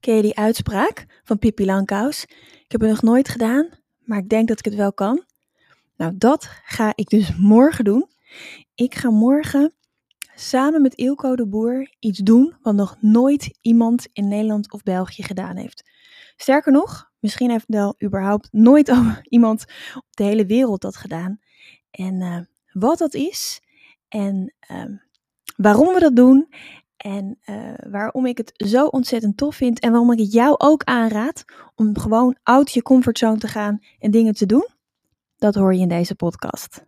Ken je die uitspraak van Pippi Langkous? Ik heb het nog nooit gedaan, maar ik denk dat ik het wel kan. Nou, dat ga ik dus morgen doen. Ik ga morgen samen met Ilko de Boer iets doen wat nog nooit iemand in Nederland of België gedaan heeft. Sterker nog, misschien heeft wel überhaupt nooit iemand op de hele wereld dat gedaan. En uh, wat dat is en uh, waarom we dat doen en uh, waarom ik het zo ontzettend tof vind en waarom ik het jou ook aanraad om gewoon uit je comfortzone te gaan en dingen te doen, dat hoor je in deze podcast.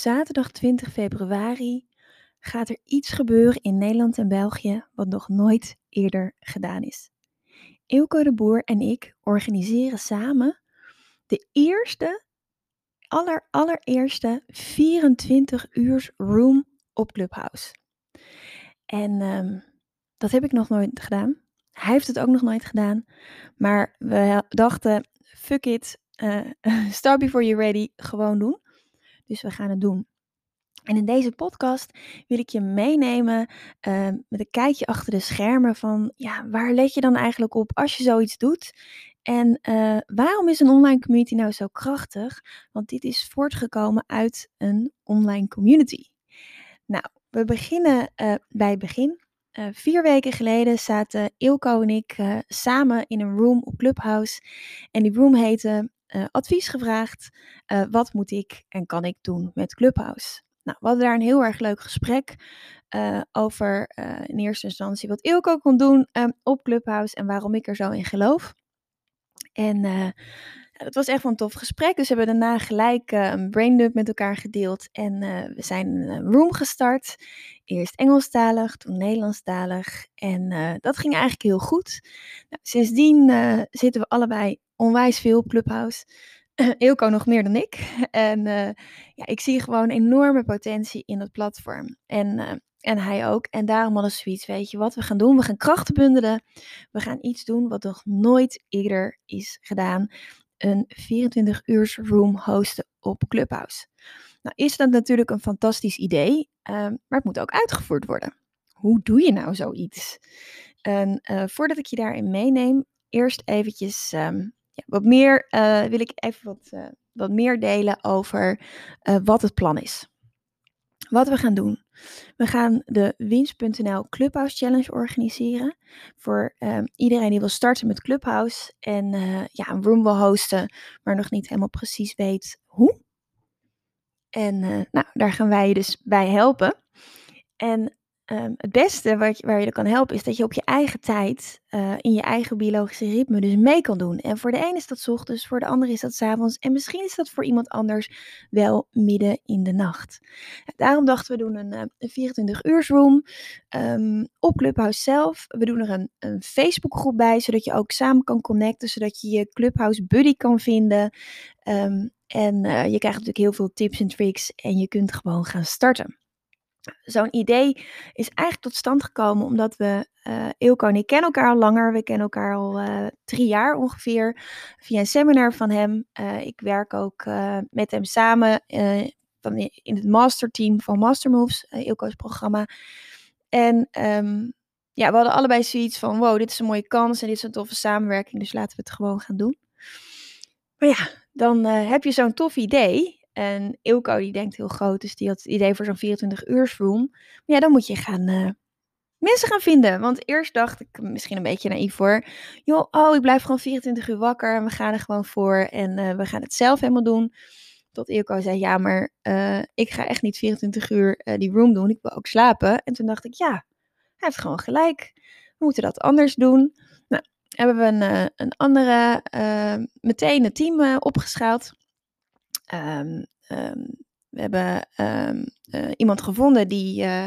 Zaterdag 20 februari gaat er iets gebeuren in Nederland en België wat nog nooit eerder gedaan is. Ilko de Boer en ik organiseren samen de eerste, aller, allereerste 24 uur room op Clubhouse. En um, dat heb ik nog nooit gedaan. Hij heeft het ook nog nooit gedaan. Maar we dachten, fuck it, uh, start before you're ready, gewoon doen. Dus we gaan het doen. En in deze podcast wil ik je meenemen uh, met een kijkje achter de schermen van ja, waar let je dan eigenlijk op als je zoiets doet? En uh, waarom is een online community nou zo krachtig? Want dit is voortgekomen uit een online community. Nou, we beginnen uh, bij het begin. vier weken geleden zaten Ilko en ik samen in een room op Clubhouse. En die room heette uh, advies gevraagd. Uh, wat moet ik en kan ik doen met Clubhouse? Nou, we hadden daar een heel erg leuk gesprek uh, over in eerste instantie wat Ilko kon doen op Clubhouse en waarom ik er zo in geloof. En het was echt wel een tof gesprek. Dus we hebben daarna gelijk een braindump met elkaar gedeeld. En we zijn een room gestart. Eerst Engelstalig, toen Nederlandstalig. En dat ging eigenlijk heel goed. Nou, sindsdien zitten we allebei onwijs veel op Clubhouse. Eelco nog meer dan ik. En uh, ja, ik zie gewoon enorme potentie in het platform. En, uh, en hij ook. En daarom hadden zoiets, weet je wat we gaan doen? We gaan krachten bundelen. We gaan iets doen wat nog nooit eerder is gedaan. Een 24 uur room hosten op Clubhouse. Nou is dat natuurlijk een fantastisch idee, uh, maar het moet ook uitgevoerd worden. Hoe doe je nou zoiets? En uh, voordat ik je daarin meeneem, eerst eventjes um, ja, wat meer uh, wil ik even wat, uh, wat meer delen over wat het plan is. Wat we gaan doen. We gaan de Winst.nl Clubhouse Challenge organiseren. Voor um, iedereen die wil starten met Clubhouse. En ja, een room wil hosten, maar nog niet helemaal precies weet hoe. En nou, daar gaan wij je dus bij helpen. En Um, het beste wat waar je kan helpen is dat je op je eigen tijd, uh, in je eigen biologische ritme, dus mee kan doen. En voor de een is dat ochtends, voor de ander is dat 's avonds. En misschien is dat voor iemand anders wel midden in de nacht. Daarom dachten we doen een, uh, een 24 uur room um, op Clubhouse zelf. We doen er een, een Facebookgroep bij, zodat je ook samen kan connecten, zodat je je Clubhouse buddy kan vinden. Um, en uh, je krijgt natuurlijk heel veel tips en tricks en je kunt gewoon gaan starten zo'n idee is eigenlijk tot stand gekomen omdat we, uh, Ilko en ik kennen elkaar al langer. We kennen elkaar al uh, drie jaar ongeveer via een seminar van hem. Uh, ik werk ook met hem samen van in het masterteam van Mastermoves, Ilko's programma. En um, ja, we hadden allebei zoiets van, wow, dit is een mooie kans en dit is een toffe samenwerking, dus laten we het gewoon gaan doen. Maar ja, dan heb je zo'n tof idee en Ilko die denkt heel groot, dus die had het idee voor zo'n 24 uur room. Maar ja, dan moet je gaan uh, mensen gaan vinden. Want eerst dacht ik, misschien een beetje naïef voor, joh, oh, ik blijf gewoon 24 uur wakker en we gaan er gewoon voor en uh, we gaan het zelf helemaal doen. Tot Ilko zei, ja, maar uh, ik ga echt niet 24 uur die room doen, ik wil ook slapen. En toen dacht ik, ja, hij heeft gewoon gelijk. we moeten dat anders doen. Nou, hebben we een, een andere, meteen een team opgeschaald. Um, we hebben ehm, eh, iemand gevonden die uh,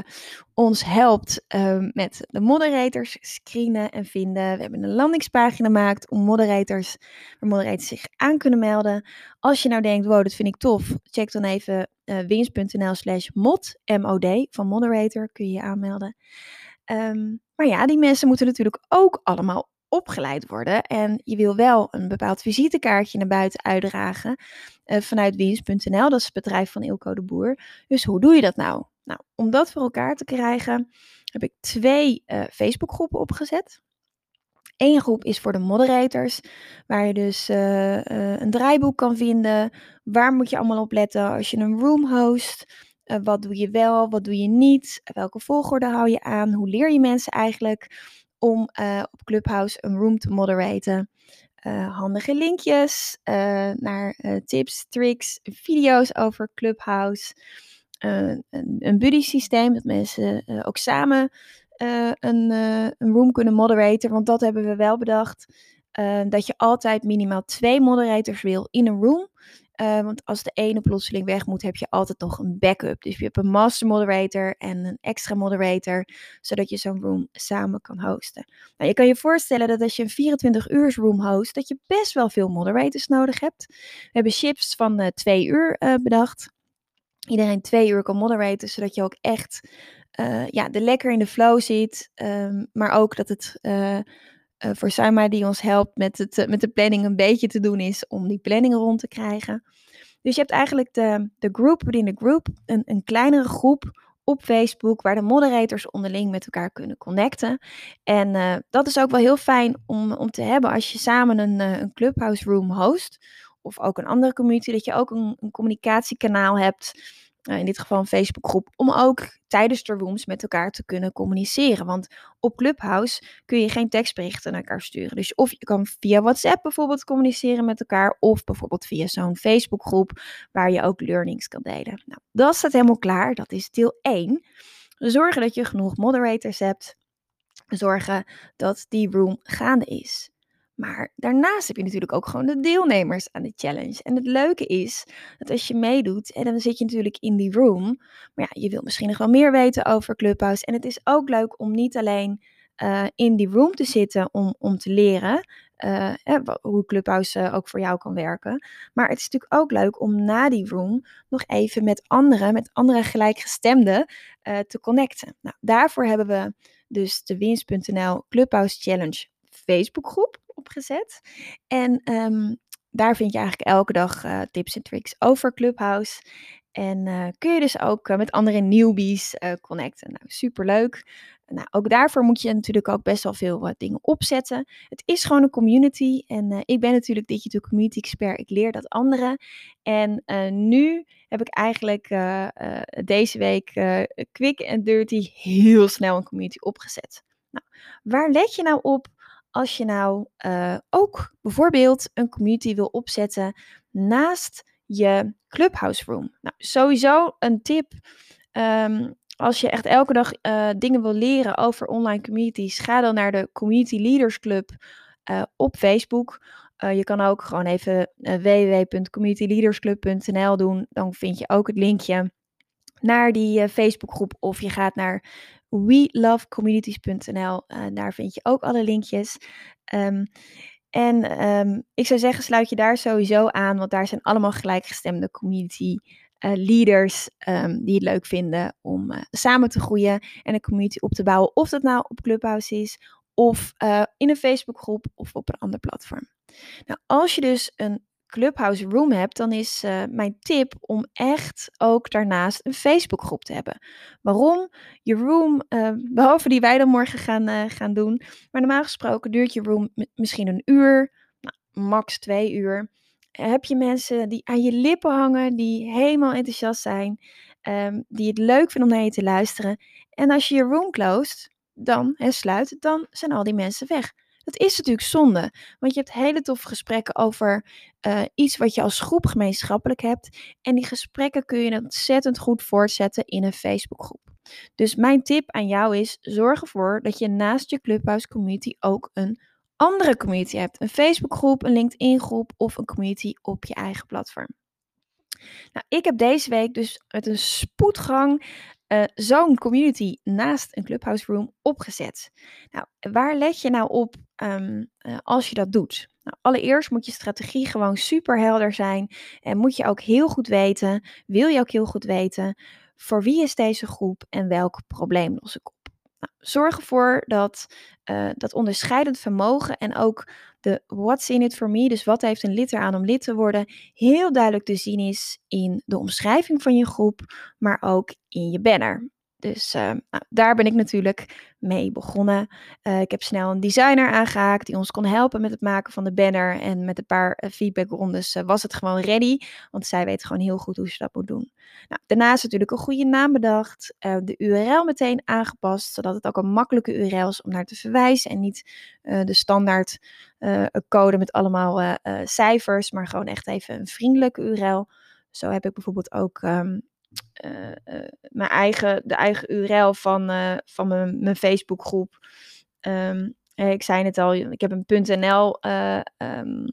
ons helpt met de moderators screenen en vinden. We hebben een landingspagina gemaakt om moderators, waar moderators zich aan kunnen melden. Als je nou denkt, wow, dat vind ik tof, check dan even uh, wins.nl slash mod, M-O-D, van moderator, kun je je aanmelden. Um, maar ja, die mensen moeten natuurlijk ook allemaal opgeleid worden. En je wil wel een bepaald visitekaartje naar buiten uitdragen uh, vanuit wiens.nl. Dat is het bedrijf van Ilko de Boer. Dus hoe doe je dat nou? Nou, om dat voor elkaar te krijgen heb ik twee uh, Facebookgroepen opgezet. Eén groep is voor de moderators, waar je dus uh, een draaiboek kan vinden. Waar moet je allemaal op letten als je een room host? wat doe je wel, wat doe je niet? Welke volgorde hou je aan? Hoe leer je mensen eigenlijk? Om uh, op Clubhouse een room te moderaten. Uh, handige linkjes uh, naar tips, tricks, video's over Clubhouse. een, een buddy systeem, dat mensen ook samen een, een room kunnen moderaten. Want dat hebben we wel bedacht. dat je altijd minimaal twee moderators wil in een room. Uh, want als de ene plotseling weg moet, heb je altijd nog een backup. Dus je hebt een master moderator en een extra moderator, zodat je zo'n room samen kan hosten. Nou, je kan je voorstellen dat als je een 24 uur room host, dat je best wel veel moderators nodig hebt. We hebben shifts van uh, twee uur uh, bedacht. Iedereen twee uur kan moderaten, zodat je ook echt ja, de lekker in de flow zit. Um, maar ook dat het uh, voor Saima die ons helpt met, het, uh, met de planning een beetje te doen is om die planning rond te krijgen. Dus je hebt eigenlijk de, de group within de group, een, een kleinere groep op Facebook waar de moderators onderling met elkaar kunnen connecten. En uh, dat is ook wel heel fijn om, om te hebben als je samen een, een Clubhouse Room host of ook een andere community, dat je ook een, een communicatiekanaal hebt in dit geval een Facebookgroep, om ook tijdens de rooms met elkaar te kunnen communiceren. Want op Clubhouse kun je geen tekstberichten naar elkaar sturen. Dus of je kan via WhatsApp bijvoorbeeld communiceren met elkaar, of bijvoorbeeld via zo'n Facebookgroep waar je ook learnings kan delen. Nou, dat staat helemaal klaar. Dat is deel 1. Zorgen dat je genoeg moderators hebt. Zorgen dat die room gaande is. Maar daarnaast heb je natuurlijk ook gewoon de deelnemers aan de challenge. En het leuke is dat als je meedoet, en dan zit je natuurlijk in die room. Maar ja, je wilt misschien nog wel meer weten over Clubhouse. En het is ook leuk om niet alleen uh, in die room te zitten om, om te leren. Uh, hoe Clubhouse uh, ook voor jou kan werken. Maar het is natuurlijk ook leuk om na die room nog even met anderen, met andere gelijkgestemden, te connecten. Nou, daarvoor hebben we dus de Winst.nl Clubhouse Challenge Facebookgroep opgezet. En um, daar vind je eigenlijk elke dag uh, tips en tricks over Clubhouse. En uh, kun je dus ook uh, met andere newbies connecten. Nou, superleuk. Nou, ook daarvoor moet je natuurlijk ook best wel veel dingen opzetten. Het is gewoon een community. En ik ben natuurlijk digital community expert. Ik leer dat anderen. En nu heb ik eigenlijk deze week quick en dirty heel snel een community opgezet. Nou, waar let je nou op als je nou uh, ook bijvoorbeeld een community wil opzetten naast je Clubhouse Room. Nou, sowieso een tip. Um, als je echt elke dag uh, dingen wil leren over online communities, ga dan naar de Community Leaders Club uh, op Facebook. je kan ook gewoon even www.communityleadersclub.nl doen. Dan vind je ook het linkje naar die Facebookgroep. Of je gaat naar welovecommunities.nl. Uh, eh, daar vind je ook alle linkjes. Um, en um, ik zou zeggen, sluit je daar sowieso aan, want daar zijn allemaal gelijkgestemde community uh, leaders um, die het leuk vinden om uh, samen te groeien en een community op te bouwen. Of dat nou op Clubhouse is, of in een Facebookgroep of op een ander platform. Nou, als je dus een Clubhouse Room hebt, dan is uh, mijn tip om echt ook daarnaast een Facebookgroep te hebben. Waarom? Je room, uh, behalve die wij dan morgen gaan, uh, gaan doen, maar normaal gesproken duurt je room misschien een uur, nou, max twee uur. Heb je mensen die aan je lippen hangen, die helemaal enthousiast zijn, um, die het leuk vinden om naar je te luisteren. En als je je room closed, dan, hè, sluit, dan zijn al die mensen weg. Dat is natuurlijk zonde, want je hebt hele toffe gesprekken over uh, iets wat je als groep gemeenschappelijk hebt. En die gesprekken kun je ontzettend goed voortzetten in een Facebookgroep. Dus mijn tip aan jou is: zorg ervoor dat je naast je Clubhouse community ook een andere community hebt. Een Facebookgroep, een LinkedIn-groep of een community op je eigen platform. Nou, ik heb deze week dus met een spoedgang uh, zo'n community naast een Clubhouse Room opgezet. Nou, waar let je nou op um, uh, als je dat doet? Nou, allereerst moet je strategie gewoon super helder zijn en moet je ook heel goed weten, wil je ook heel goed weten, voor wie is deze groep en welk probleem los ik op. Zorg ervoor dat uh, dat onderscheidend vermogen en ook de what's in it for me, dus wat heeft een lid eraan om lid te worden, heel duidelijk te zien is in de omschrijving van je groep, maar ook in je banner. Dus uh, nou, daar ben ik natuurlijk mee begonnen. Uh, ik heb snel een designer aangehaakt die ons kon helpen met het maken van de banner. En met een paar uh, feedbackrondes was het gewoon ready. Want zij weet gewoon heel goed hoe ze dat moet doen. Nou, daarnaast natuurlijk een goede naam bedacht. de URL meteen aangepast, zodat het ook een makkelijke URL is om naar te verwijzen. En niet de standaard code met allemaal cijfers, maar gewoon echt even een vriendelijke URL. Zo heb ik bijvoorbeeld ook uh, mijn eigen, de eigen URL van, uh, van mijn, mijn Facebookgroep. Um, ik zei het al, ik heb een .nl um, ehm,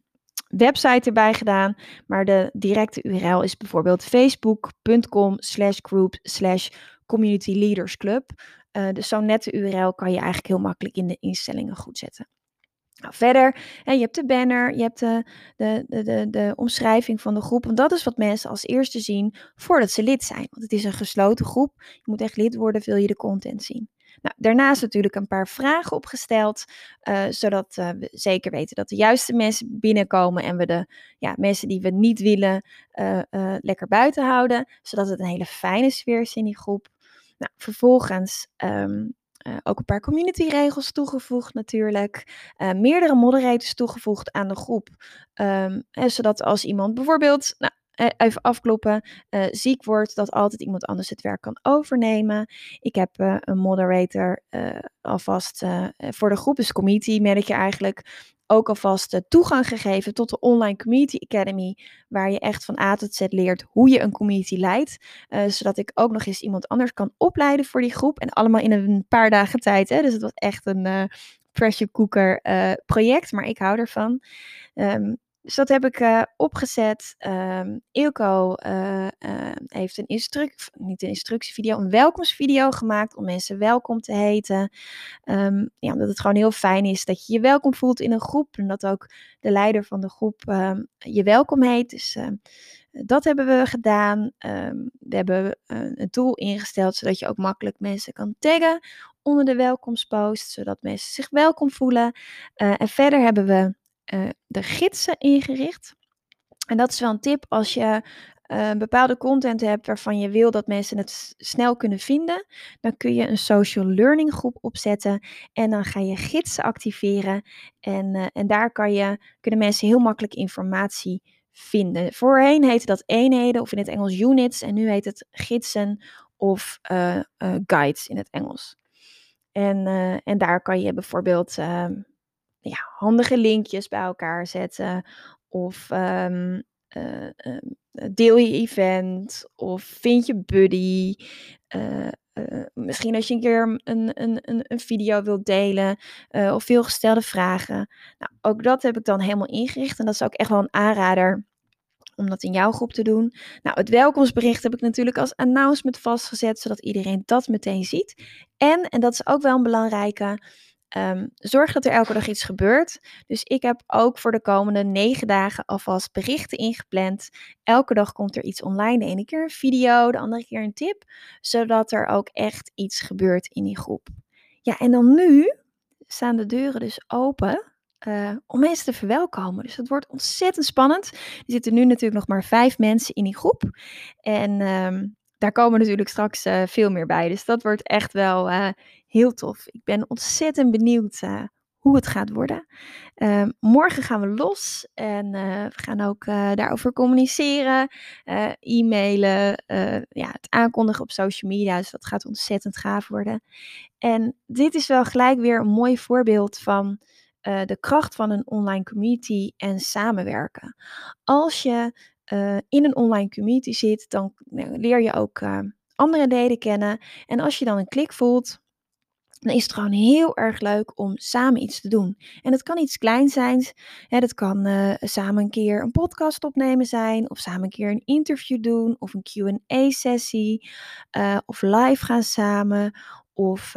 website erbij gedaan, maar de directe URL is bijvoorbeeld facebook.com slash group slash community leaders club. dus zo'n nette URL kan je eigenlijk heel makkelijk in de instellingen goed zetten. Verder, hè, je hebt de banner, je hebt de, de, de, de, omschrijving van de groep. Want dat is wat mensen als eerste zien voordat ze lid zijn. Want het is een gesloten groep. Je moet echt lid worden, wil je de content zien. Nou, daarnaast natuurlijk een paar vragen opgesteld, uh, zodat uh, we zeker weten dat de juiste mensen binnenkomen en we de ja, mensen die we niet willen uh, lekker buiten houden, zodat het een hele fijne sfeer is in die groep. Nou, vervolgens um, uh, ook een paar community regels toegevoegd natuurlijk. Uh, meerdere moderators toegevoegd aan de groep. Um, en zodat als iemand bijvoorbeeld, nou, even afkloppen, ziek wordt, dat altijd iemand anders het werk kan overnemen. Ik heb een moderator alvast voor de groep, dus community manager eigenlijk, ook alvast uh, toegang gegeven tot de Online Community Academy, waar je echt van A tot Z leert hoe je een community leidt, uh, zodat ik ook nog eens iemand anders kan opleiden voor die groep en allemaal in een paar dagen tijd. Hè? Dus het was echt een uh, pressure cooker project, maar ik hou ervan. Um, dus dat heb ik uh, opgezet. Um, Ilko uh, uh, heeft een instructie, niet een instructievideo, een welkomstvideo gemaakt om mensen welkom te heten. Um, ja, omdat het gewoon heel fijn is dat je je welkom voelt in een groep en dat ook de leider van de groep je welkom heet. Dus dat hebben we gedaan. we hebben een tool ingesteld zodat je ook makkelijk mensen kan taggen onder de welkomstpost, zodat mensen zich welkom voelen. en verder hebben we uh, de gidsen ingericht. En dat is wel een tip als je uh, bepaalde content hebt waarvan je wil dat mensen het snel kunnen vinden, dan kun je een social learning groep opzetten en dan ga je gidsen activeren en, uh, en daar kan je, kunnen mensen heel makkelijk informatie vinden. Voorheen heette dat eenheden of in het Engels units en nu heet het gidsen of guides in het Engels. En, en daar kan je bijvoorbeeld ehm, ja, handige linkjes bij elkaar zetten. Of um, uh, deel je event. Of vind je buddy. Uh, misschien als je een keer een, een, een, een video wilt delen. of veel gestelde vragen. Nou, ook dat heb ik dan helemaal ingericht. En dat is ook echt wel een aanrader om dat in jouw groep te doen. Nou, het welkomstbericht heb ik natuurlijk als announcement vastgezet, zodat iedereen dat meteen ziet. En, en dat is ook wel een belangrijke, Um, zorg dat er elke dag iets gebeurt. Dus ik heb ook voor de komende negen dagen alvast berichten ingepland. Elke dag komt er iets online. De ene keer een video, de andere keer een tip. Zodat er ook echt iets gebeurt in die groep. Ja, en dan nu staan de deuren dus open uh, om mensen te verwelkomen. Dus het wordt ontzettend spannend. Er zitten nu natuurlijk nog maar vijf mensen in die groep. En um, daar komen natuurlijk straks uh, veel meer bij. Dus dat wordt echt wel uh, heel tof. Ik ben ontzettend benieuwd uh, hoe het gaat worden. Ehm, morgen gaan we los en we gaan ook daarover communiceren, e-mailen, ja, het aankondigen op social media. Dus dat gaat ontzettend gaaf worden. En dit is wel gelijk weer een mooi voorbeeld van de kracht van een online community en samenwerken. Als je uh, in een online community zit, dan nou, leer je ook uh, andere leden kennen. En als je dan een klik voelt, dan is het gewoon heel erg leuk om samen iets te doen. En het kan iets kleins zijn. Hè, dat kan uh, samen een keer een podcast opnemen zijn, of samen een keer een interview doen, of een QA-sessie, of live gaan samen, of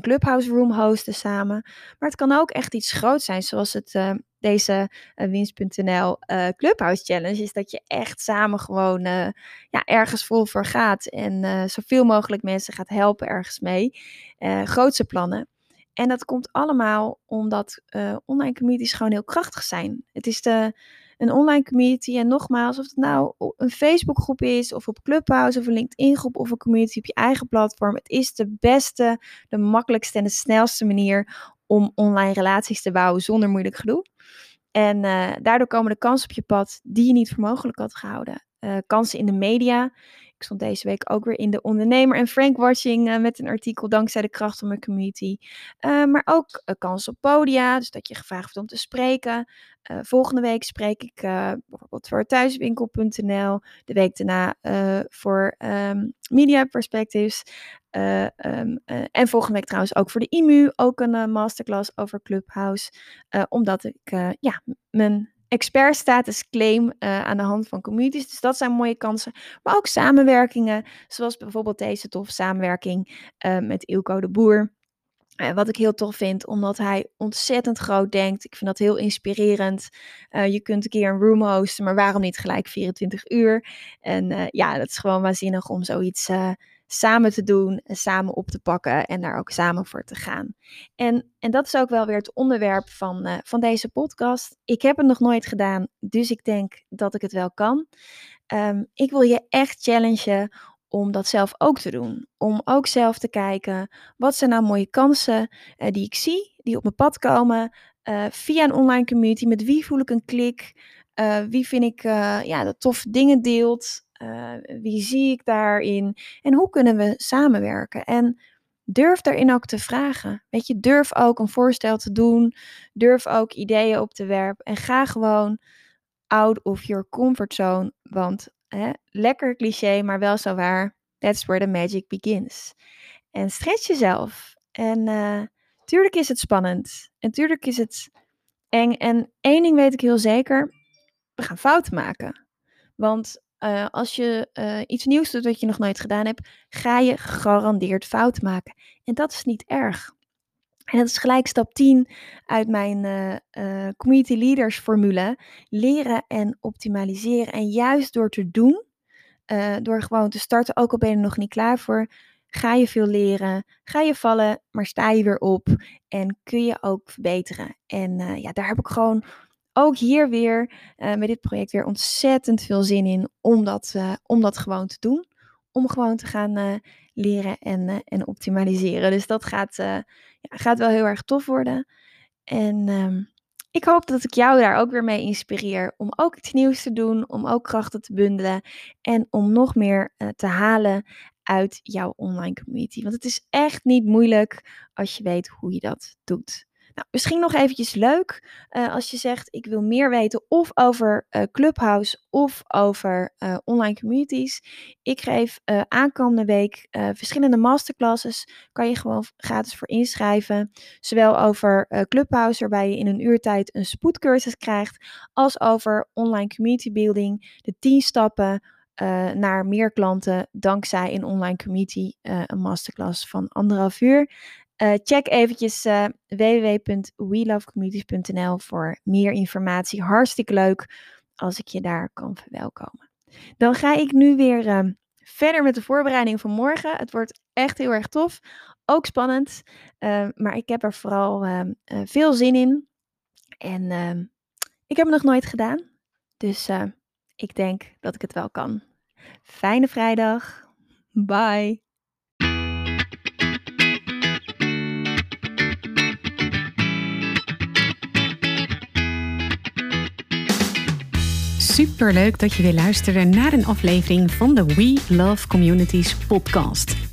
clubhouse room hosten samen. Maar het kan ook echt iets groots zijn, zoals het, uh, deze uh, winst.nl uh, Clubhouse Challenge. Is dat je echt samen gewoon ja, ergens vol voor gaat en zoveel mogelijk mensen gaat helpen ergens mee. grootse plannen. En dat komt allemaal omdat online communities gewoon heel krachtig zijn. Het is de een online community. En nogmaals, of het nou een Facebookgroep is, of op Clubhouse, of een LinkedIn-groep, of een community op je eigen platform. Het is de beste, de makkelijkste en de snelste manier om online relaties te bouwen zonder moeilijk gedoe. En uh, daardoor komen de kansen op je pad die je niet voor mogelijk had gehouden. Uh, kansen in de media. Ik stond deze week ook weer in de Ondernemer en Frank Watching uh, met een artikel dankzij de kracht van mijn community. maar ook kansen op podia, dus dat je gevraagd wordt om te spreken. Volgende week spreek ik bijvoorbeeld voor thuiswinkel.nl. De week daarna voor um, Media Perspectives. Um, en volgende week trouwens ook voor de IMU. Ook een masterclass over Clubhouse. omdat ik ja, mijn expertstatus claim aan de hand van communities. Dus dat zijn mooie kansen. Maar ook samenwerkingen. Zoals bijvoorbeeld deze toffe samenwerking met Ilko de Boer. Uh, wat ik heel tof vind, omdat hij ontzettend groot denkt. Ik vind dat heel inspirerend. Uh, je kunt een keer een room hosten, maar waarom niet gelijk 24 uur? En uh, ja, dat is gewoon waanzinnig om zoiets samen te doen, samen op te pakken en daar ook samen voor te gaan. En, en dat is ook wel weer het onderwerp van, van deze podcast. Ik heb het nog nooit gedaan, dus ik denk dat ik het wel kan. Um, ik wil je echt challengen om dat zelf ook te doen. Om ook zelf te kijken, wat zijn nou mooie kansen uh, die ik zie, die op mijn pad komen, uh, via een online community. Met wie voel ik een klik? Wie vind ik ja, dat tof dingen deelt? Wie zie ik daarin? En hoe kunnen we samenwerken? En durf daarin ook te vragen. Weet je, durf ook een voorstel te doen. Durf ook ideeën op te werpen. En ga gewoon out of your comfort zone. Want Hè? Lekker cliché, maar wel zo waar. That's where the magic begins. En stretch jezelf. En uh, tuurlijk is het spannend. En tuurlijk is het eng. En één ding weet ik heel zeker. We gaan fouten maken. Want uh, als je uh, iets nieuws doet wat je nog nooit gedaan hebt, ga je gegarandeerd fouten maken. En dat is niet erg. En dat is gelijk stap 10 uit mijn uh, community leaders formule. Leren en optimaliseren. En juist door te doen, door gewoon te starten, ook al ben je er nog niet klaar voor, ga je veel leren. Ga je vallen, maar sta je weer op. En kun je ook verbeteren. En ja, daar heb ik gewoon ook hier weer met dit project weer ontzettend veel zin in om dat, om dat gewoon te doen. Om gewoon te gaan leren en, en optimaliseren. Dus dat gaat gaat wel heel erg tof worden. En um, ik hoop dat ik jou daar ook weer mee inspireer om ook iets nieuws te doen, om ook krachten te bundelen en om nog meer te halen uit jouw online community. Want het is echt niet moeilijk als je weet hoe je dat doet. Nou, misschien nog eventjes leuk uh, als je zegt ik wil meer weten of over uh, Clubhouse of over uh, online communities. Ik geef aankomende week verschillende masterclasses. Kan je gewoon gratis voor inschrijven. Zowel over Clubhouse waarbij je in een uurtijd een spoedcursus krijgt. Als over online community building. De 10 stappen naar meer klanten dankzij een online community, een masterclass van anderhalf uur. Uh, check eventjes uh, voor meer informatie. Hartstikke leuk als ik je daar kan verwelkomen. Dan ga ik nu weer uh, verder met de voorbereiding van morgen. Het wordt echt heel erg tof. Ook spannend. maar ik heb er vooral veel zin in. En ik heb het nog nooit gedaan. Dus ik denk dat ik het wel kan. Fijne vrijdag. Bye. Super leuk dat je weer luisterde naar een aflevering van de We Love Communities podcast.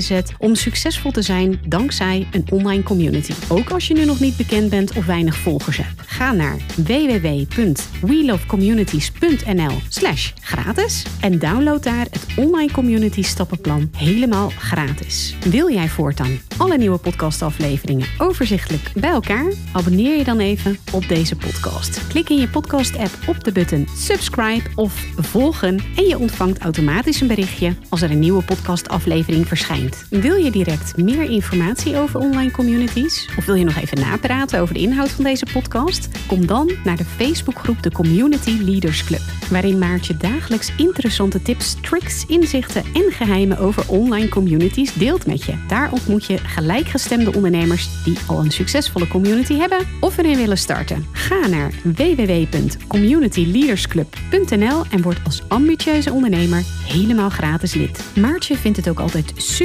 zet om succesvol te zijn dankzij een online community. Ook als je nu nog niet bekend bent of weinig volgers hebt. Ga naar www.welovecommunities.nl slash gratis en download daar het online community stappenplan helemaal gratis. Wil jij voortaan alle nieuwe podcastafleveringen overzichtelijk bij elkaar? Abonneer je dan even op deze podcast. Klik in je podcast-app op de button subscribe of volgen en je ontvangt automatisch een berichtje als er een nieuwe podcastaflevering verschijnt. Wil je direct meer informatie over online communities? Of wil je nog even napraten over de inhoud van deze podcast? Kom dan naar de Facebookgroep de Community Leaders Club, waarin Maartje dagelijks interessante tips, tricks, inzichten en geheimen over online communities deelt met je. Daar ontmoet je gelijkgestemde ondernemers die al een succesvolle community hebben of erin willen starten. Ga naar www.communityleadersclub.nl en word als ambitieuze ondernemer helemaal gratis lid. Maartje vindt het ook altijd super